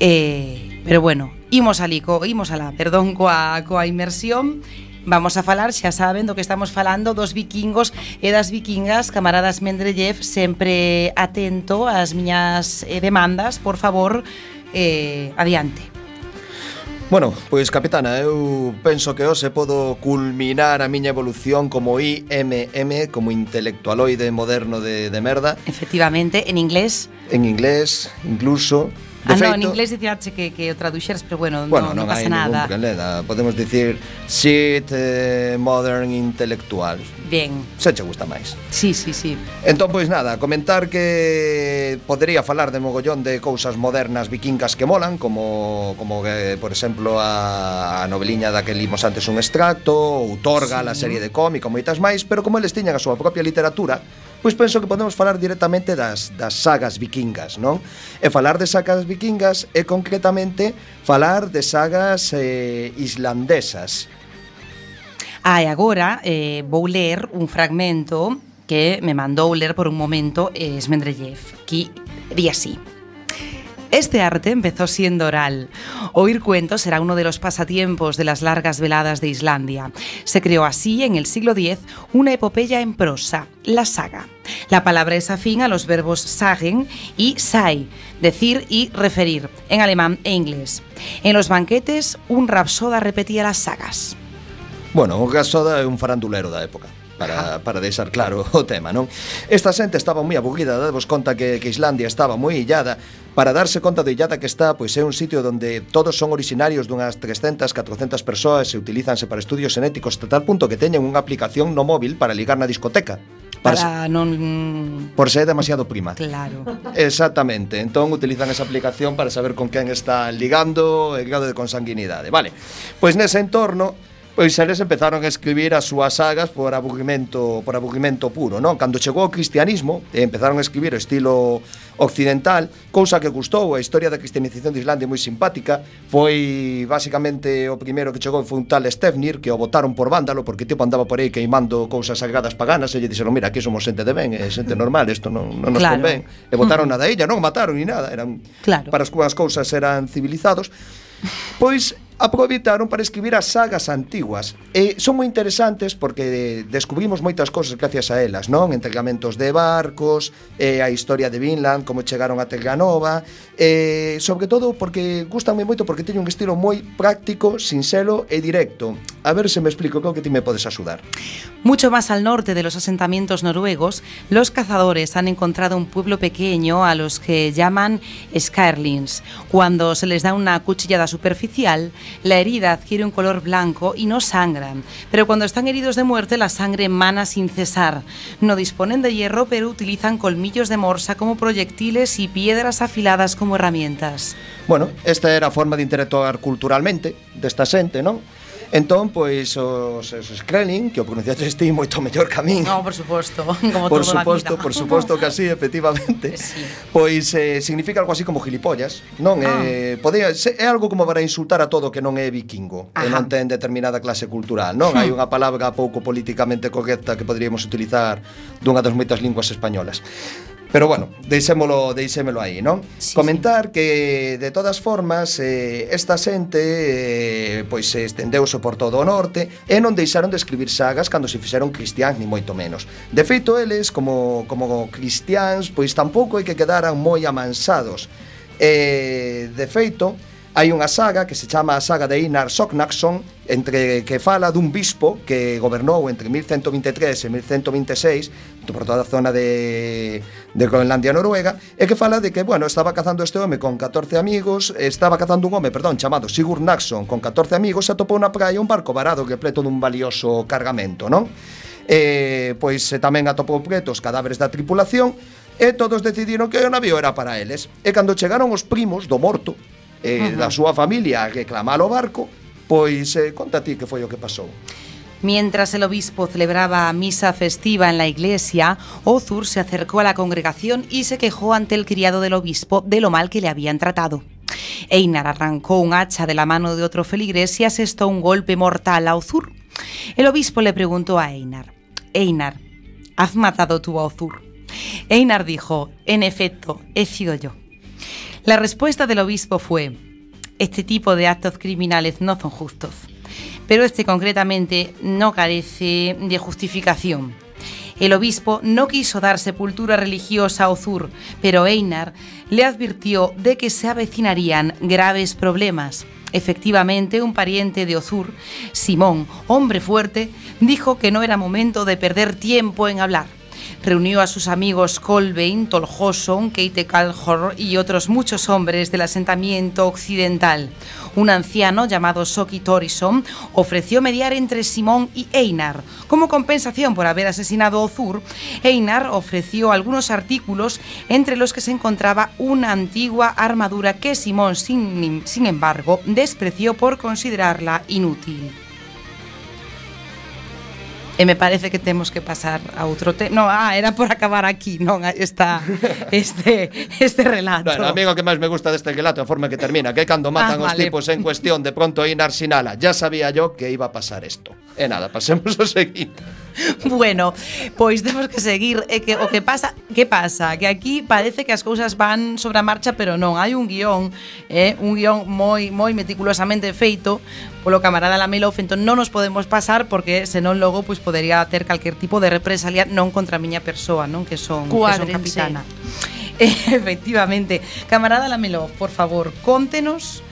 Eh, pero bueno, imos alico, imos alá, perdón, coa, coa inmersión, Vamos a falar, xa saben, do que estamos falando dos vikingos e das vikingas Camaradas Mendrellev, sempre atento ás miñas eh, demandas Por favor, eh, adiante Bueno, pois capitana, eu penso que hoxe podo culminar a miña evolución como IMM, como intelectualoide moderno de, de merda. Efectivamente, en inglés. En inglés, incluso. De ah, feito, no, en inglés dicíache que, que o traduxeras, pero bueno, bueno no, non, non pasa nada. Bueno, non hai Podemos dicir shit, eh, modern, intelectual. Bien. Se che gusta máis. Sí, sí, sí. Entón, pois nada, comentar que podería falar de mogollón de cousas modernas vikingas que molan, como, como que, por exemplo, a, a noveliña da que limos antes un extracto, ou Torga, sí. a serie de cómic, moitas máis, pero como eles tiñan a súa propia literatura, Pois penso que podemos falar directamente das, das sagas vikingas, non? E falar de sagas vikingas é concretamente falar de sagas eh, islandesas. Ah, e agora eh, vou ler un fragmento que me mandou ler por un momento eh, Smendrellev, que di así. Este arte empezó siendo oral. Oír cuentos era uno de los pasatiempos de las largas veladas de Islandia. Se creó así, en el siglo X, una epopeya en prosa, la saga. La palabra es afín a los verbos sagen y sei, decir y referir, en alemán e inglés. En los banquetes, un rapsoda repetía las sagas. Bueno, o Gasoda é un farandulero da época para, para deixar claro o tema, non? Esta xente estaba moi aburrida, dadevos conta que, que Islandia estaba moi illada para darse conta de illada que está, pois é un sitio onde todos son originarios dunhas 300, 400 persoas e utilizanse para estudios genéticos hasta tal punto que teñen unha aplicación no móvil para ligar na discoteca. Para, para non... Por ser demasiado prima. Claro. Exactamente. Entón, utilizan esa aplicación para saber con quen está ligando e grado de consanguinidade. Vale. Pois nese entorno, Pois eles empezaron a escribir as súas sagas por aburrimento, por aburrimento puro, non? Cando chegou o cristianismo, eh, empezaron a escribir o estilo occidental, cousa que gustou, a historia da cristianización de Islandia é moi simpática, foi basicamente o primeiro que chegou foi un tal Stefnir, que o votaron por vándalo, porque tipo andaba por aí queimando cousas sagradas paganas, e lle dixeron, mira, aquí somos xente de ben, é xente normal, isto non, non nos claro. convén, e votaron a da illa, non mataron ni nada, eran, claro. para as cousas eran civilizados, pois aproveitaron para escribir as sagas antiguas e son moi interesantes porque descubrimos moitas cousas gracias a elas, non? Entregamentos de barcos, e a historia de Vinland, como chegaron a Terranova, sobre todo porque gustanme moito porque teñen un estilo moi práctico, sinxelo e directo. A ver se me explico, creo que ti me podes axudar. Mucho más al norte de los asentamientos noruegos, los cazadores han encontrado un pueblo pequeño a los que llaman Scarlings. Cuando se les da una cuchillada superficial, la herida adquiere un color blanco y no sangran. Pero cuando están heridos de muerte, la sangre emana sin cesar. No disponen de hierro, pero utilizan colmillos de morsa como proyectiles y piedras afiladas como herramientas. Bueno, esta era forma de interactuar culturalmente desta xente, non? Entón, pois, os, os screening, que o pronunciaste este moito mellor que a min. No, por suposto, como por suposto, Por suposto que así, efectivamente. sí. Pois, eh, significa algo así como gilipollas, non? Ah. Eh, podía, se, é algo como para insultar a todo que non é vikingo, Ajá. e non ten determinada clase cultural, non? Hmm. Hai unha palabra pouco políticamente correcta que poderíamos utilizar dunha das moitas linguas españolas. Pero bueno, deixémolo, deixémelo aí, non? Sí, Comentar sí. que de todas formas eh, esta xente eh, pois se estendeuse por todo o norte e non deixaron de escribir sagas cando se fixeron cristiáns ni moito menos. De feito eles como como cristiáns pois tampouco é que quedaran moi amansados. Eh, de feito, hai unha saga que se chama a saga de Einar Sognaxon entre que fala dun bispo que gobernou entre 1123 e 1126 por toda a zona de, de Groenlandia Noruega e que fala de que, bueno, estaba cazando este home con 14 amigos, estaba cazando un home, perdón, chamado Sigurd Naxon con 14 amigos e atopou na praia un barco varado que pleto dun valioso cargamento, non? E, pois tamén atopou pretos cadáveres da tripulación e todos decidiron que o navío era para eles. E cando chegaron os primos do morto, eh, uh -huh. da súa familia a reclamar o barco, pois eh, conta ti que foi o que pasou. Mientras el obispo celebraba misa festiva en la iglesia, Ozur se acercó a la congregación y se quejó ante el criado del obispo de lo mal que le habían tratado. Einar arrancó un hacha de la mano de otro feligres y asestó un golpe mortal a Ozur. El obispo le preguntó a Einar, Einar, ¿has matado tú a Ozur? Einar dijo, en efecto, he sido yo. La respuesta del obispo fue, este tipo de actos criminales no son justos, pero este concretamente no carece de justificación. El obispo no quiso dar sepultura religiosa a Ozur, pero Einar le advirtió de que se avecinarían graves problemas. Efectivamente, un pariente de Ozur, Simón, hombre fuerte, dijo que no era momento de perder tiempo en hablar reunió a sus amigos Colbein, Tolhoson, Keite Kalhor y otros muchos hombres del asentamiento occidental. Un anciano llamado Soki Torison ofreció mediar entre Simón y Einar. Como compensación por haber asesinado a Ozur, Einar ofreció algunos artículos entre los que se encontraba una antigua armadura que Simón, sin embargo, despreció por considerarla inútil. E me parece que temos que pasar a outro tema. No, ah, era por acabar aquí, non esta, este, este relato. Bueno, a mí o que máis me gusta deste relato é a forma que termina, que cando ah, matan ah, vale. os tipos en cuestión, de pronto aí Narsinala, ya sabía yo que iba a pasar isto. E nada, pasemos ao seguinte. bueno, pois temos que seguir. E que o que pasa, que pasa? Que aquí parece que as cousas van sobre a marcha, pero non, hai un guión, eh, un guión moi moi meticulosamente feito polo camarada Lamelouf, entón non nos podemos pasar porque senón logo pois podería ter calquer tipo de represalia non contra a miña persoa, non? Que son, que son capitana. Efectivamente, camarada Lamelouf, por favor, contenos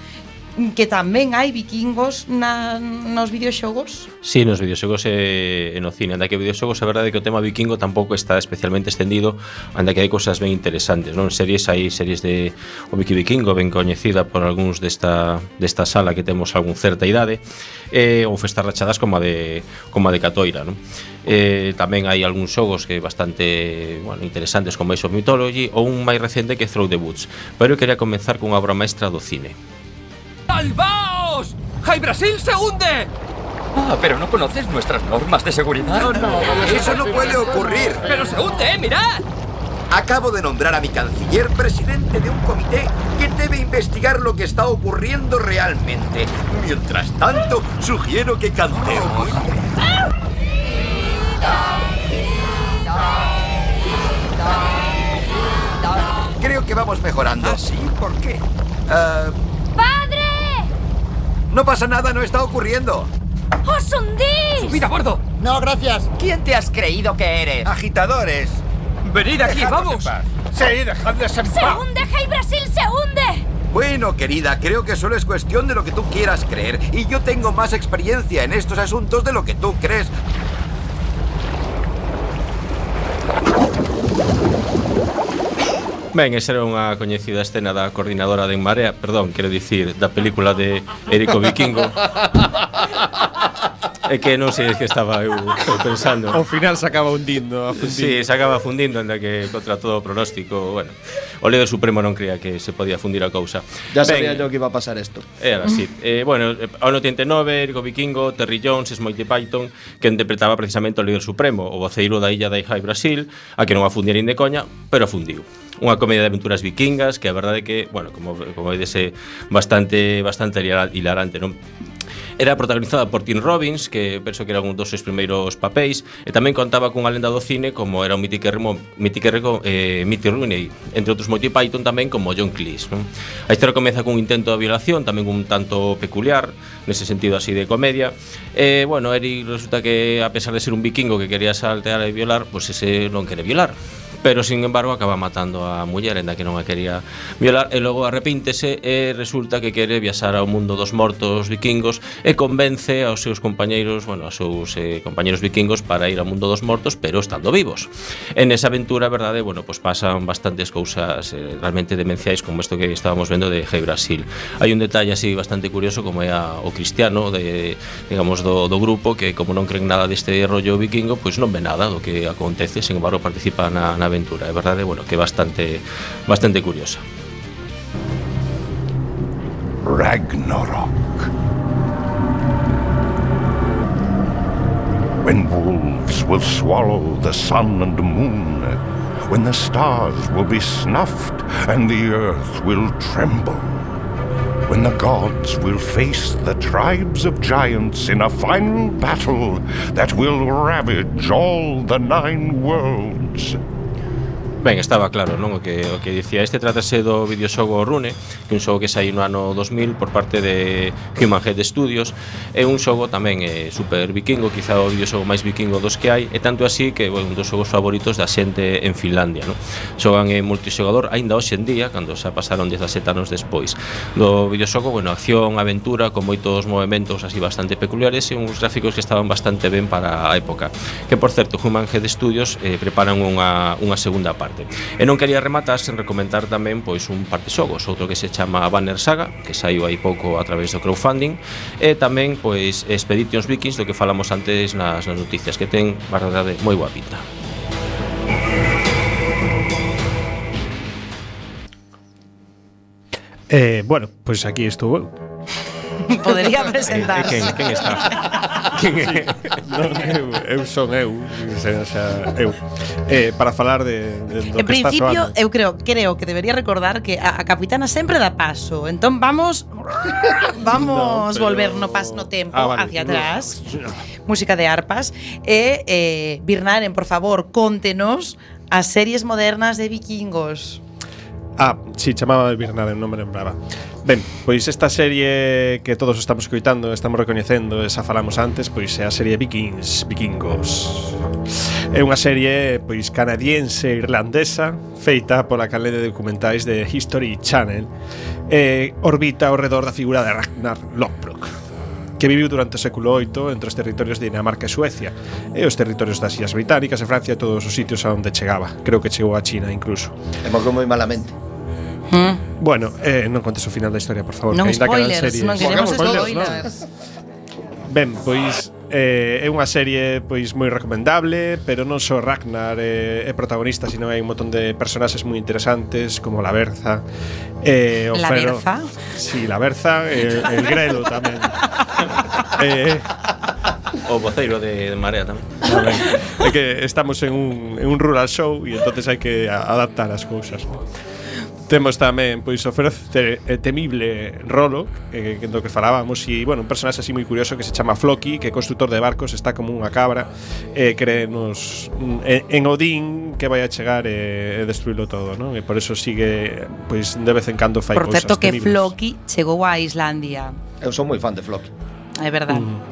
que tamén hai vikingos na, nos videoxogos? Sí, nos videoxogos e, e no cine. Anda que videoxogos, a verdade é que o tema vikingo tampouco está especialmente extendido, anda que hai cousas ben interesantes, non? Series hai series de o Vicky Vikingo ben coñecida por algúns desta desta sala que temos algún certa idade, e ou festas rachadas como a de como a de Catoira, non? Eh, tamén hai algúns xogos que bastante bueno, interesantes como Age of Mythology ou un máis recente que é Throw the Woods pero eu quería comenzar cunha obra maestra do cine ¡Salvaos! ¡Jai Brasil se hunde! Ah, pero no conoces nuestras normas de seguridad. No, no, eso no puede ocurrir. Pero se hunde, ¿eh? mirad. Acabo de nombrar a mi canciller presidente de un comité que debe investigar lo que está ocurriendo realmente. Mientras tanto, sugiero que cantemos. Creo que vamos mejorando. ¿Ah, sí? ¿Por qué? ¡Padre! No pasa nada, no está ocurriendo. ¡Os hundís! ¡Subid a bordo! No, gracias. ¿Quién te has creído que eres? Agitadores. Venid aquí, Dejadnos vamos. en paz. Sí, dejadles en ¡Se hunde! ¡Hey Brasil se hunde! Bueno, querida, creo que solo es cuestión de lo que tú quieras creer. Y yo tengo más experiencia en estos asuntos de lo que tú crees. Ben, esa era unha coñecida escena da coordinadora de En Marea, perdón, quero dicir, da película de Érico Vikingo. É que non sei que estaba eu pensando. Ao final se acaba hundindo. Fundindo. Sí, se acaba fundindo, anda que contra todo o pronóstico, bueno. O líder supremo non creía que se podía fundir a cousa. Ya ben, sabía yo que iba a pasar isto. Era así. Eh, bueno, ao 89, Erico Vikingo, Terry Jones, Smoky Python, que interpretaba precisamente o líder supremo, o voceiro da illa da Ijai Brasil, a que non a fundierin de coña, pero fundiu unha comedia de aventuras vikingas que a verdade é que, bueno, como como vedes é bastante bastante hilarante, non? Era protagonizada por Tim Robbins, que penso que era un dos seus primeiros papéis, e tamén contaba cunha lenda do cine como era o mitiquérrimo, mitiquérrimo eh, Mitty Rooney, entre outros Monty Python tamén como John Cleese. Non? A historia comeza cun intento de violación, tamén un tanto peculiar, nese sentido así de comedia. E, eh, bueno, Eric resulta que, a pesar de ser un vikingo que quería saltear e violar, pois pues ese non quere violar pero sin embargo acaba matando a muller enda que non a quería violar e logo arrepíntese e resulta que quere viaxar ao mundo dos mortos vikingos e convence aos seus compañeiros, bueno, aos seus eh, compañeiros vikingos para ir ao mundo dos mortos pero estando vivos. En esa aventura, verdade, bueno, pues pasan bastantes cousas eh, realmente demenciais como isto que estábamos vendo de Hey Brasil. Hai un detalle así bastante curioso como é a, o cristiano de, digamos, do, do grupo que como non creen nada deste rollo vikingo, pois pues non ve nada do que acontece, sin embargo participa na, na aventura. Bueno, que bastante bastante curiosa. Ragnarok. When wolves will swallow the sun and moon, when the stars will be snuffed and the earth will tremble, when the gods will face the tribes of giants in a final battle that will ravage all the nine worlds. Ben, estaba claro, non? O que, o que dicía Este tratase do videoxogo Rune Que un xogo que saiu no ano 2000 Por parte de Human Head Studios É un xogo tamén é, super vikingo Quizá o videoxogo máis vikingo dos que hai E tanto así que é un dos xogos favoritos da xente en Finlandia non? Xogan en multixogador aínda hoxe en día, cando xa pasaron 17 anos despois Do videoxogo, bueno, acción, aventura Con moitos movimentos así bastante peculiares E uns gráficos que estaban bastante ben para a época Que por certo, Human Head Studios eh, preparan unha, unha segunda parte parte. E non quería rematar sen recomendar tamén pois un par de xogos, outro que se chama Banner Saga, que saiu aí pouco a través do crowdfunding, e tamén pois Expeditions Vikings, do que falamos antes nas, nas noticias, que ten, verdade, moi boa pinta. Eh, bueno, pues aquí estuvo podería eh, eh, presentar. quen, quen está? quen é? Non, eu, eu son eu, xa, xa eu. Eh, para falar de, de do en que principio, está soando. eu creo, creo que debería recordar que a, a capitana sempre dá paso. Entón vamos vamos no, pero... volver no pas no tempo ah, vale. hacia atrás. Música de arpas e eh, eh Birnaren, por favor, contenos as series modernas de vikingos. Ah, si, sí, chamaba de non me lembraba. Ben, pois esta serie que todos estamos coitando, estamos recoñecendo, esa falamos antes, pois é a serie Vikings, Vikingos. É unha serie pois canadiense irlandesa feita pola canle de documentais de History Channel e orbita ao redor da figura de Ragnar Lothbrok que viviu durante o século VIII entre os territorios de Dinamarca e Suecia e os territorios das Illas Británicas e Francia e todos os sitios a onde chegaba. Creo que chegou a China incluso. E morreu moi malamente. Mm. Bueno, eh, non contes o final da historia, por favor. Non que spoilers, series. non queremos spoilers. spoilers. No. Ben, pois Eh, é unha serie pois moi recomendable, pero non só Ragnar é, é protagonista, sino hai un montón de personaxes moi interesantes como la Berza, eh, o la Ferro, Berza. Sí, la Berza, eh, el Grelo tamén. eh, O voceiro de, de Marea tamén. tamén. É que estamos en un, en un rural show e entonces hai que adaptar as cousas. Temos tamén pois o feroz te, eh, temible Rolo, eh, do que falábamos e bueno, un personaxe así moi curioso que se chama Floki, que é construtor de barcos, está como unha cabra, eh cree nos en, en Odín que vai a chegar eh, e destruílo todo, non? E por eso sigue pois de vez en cando fai Por certo que temibles. Floki chegou a Islandia. Eu son moi fan de Floki. É verdade. Mm.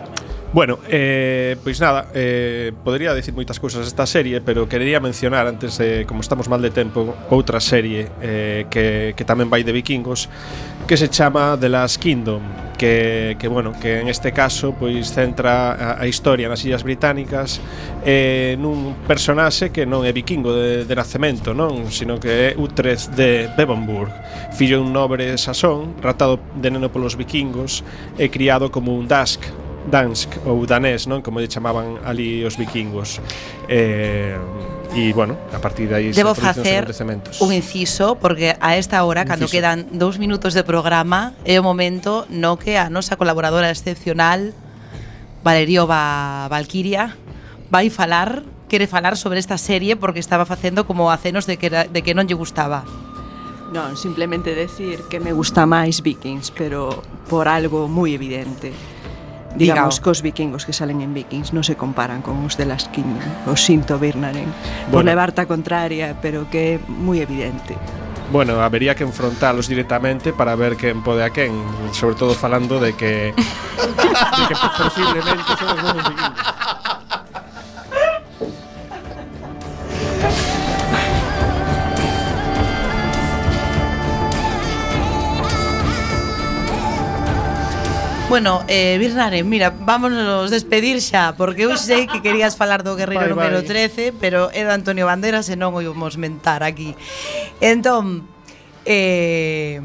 Bueno, eh, pois nada, eh, podría decir moitas cousas esta serie, pero quería mencionar antes de, como estamos mal de tempo, outra serie eh, que, que tamén vai de vikingos que se chama The Last Kingdom, que, que bueno, que en este caso pois centra a, a historia nas Illas Británicas eh, nun personaxe que non é vikingo de, de nacemento, non, sino que é Utrecht de Devonburg, fillo dun un nobre saxón, ratado de neno polos vikingos e criado como un Dask, Dansk ou danés, non? Como lle chamaban ali os vikingos. Eh, e bueno, a partir de aí Debo facer un inciso porque a esta hora, cando inciso. quedan dous minutos de programa, é o momento no que a nosa colaboradora excepcional Valeriova Valquiria vai falar, quere falar sobre esta serie porque estaba facendo como acenos de que, era, de que non lle gustaba. Non, simplemente decir que me gusta máis Vikings, pero por algo moi evidente digamos, que cos vikingos que salen en Vikings non se comparan con os de Laskin, os Sinto Birnaren, bueno. por levarta contraria, pero que é moi evidente. Bueno, habería que enfrontalos directamente para ver quen pode a quen, sobre todo falando de que, de que posiblemente son os mesmos vikingos. Bueno, eh, Birnare, mira, vámonos despedir xa Porque eu sei que querías falar do guerreiro vai, número 13 Pero é do Antonio Banderas e non o íbamos mentar aquí. Entón, eh,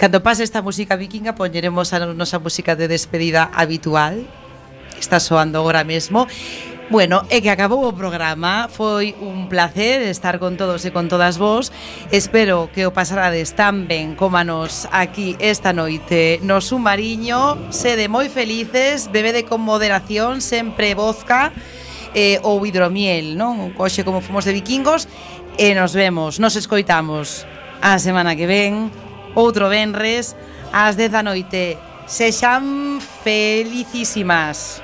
cando pase esta música vikinga Poñeremos a nosa música de despedida habitual. Está soando agora mesmo. Bueno, e que acabou o programa Foi un placer estar con todos e con todas vos Espero que o pasarades tan ben como a nos aquí esta noite No Submariño Sede moi felices Bebede con moderación Sempre vodka eh, ou hidromiel, non? Coxe como fomos de vikingos e nos vemos, nos escoitamos a semana que ven, outro venres, ás 10 da noite. Sexan felicísimas.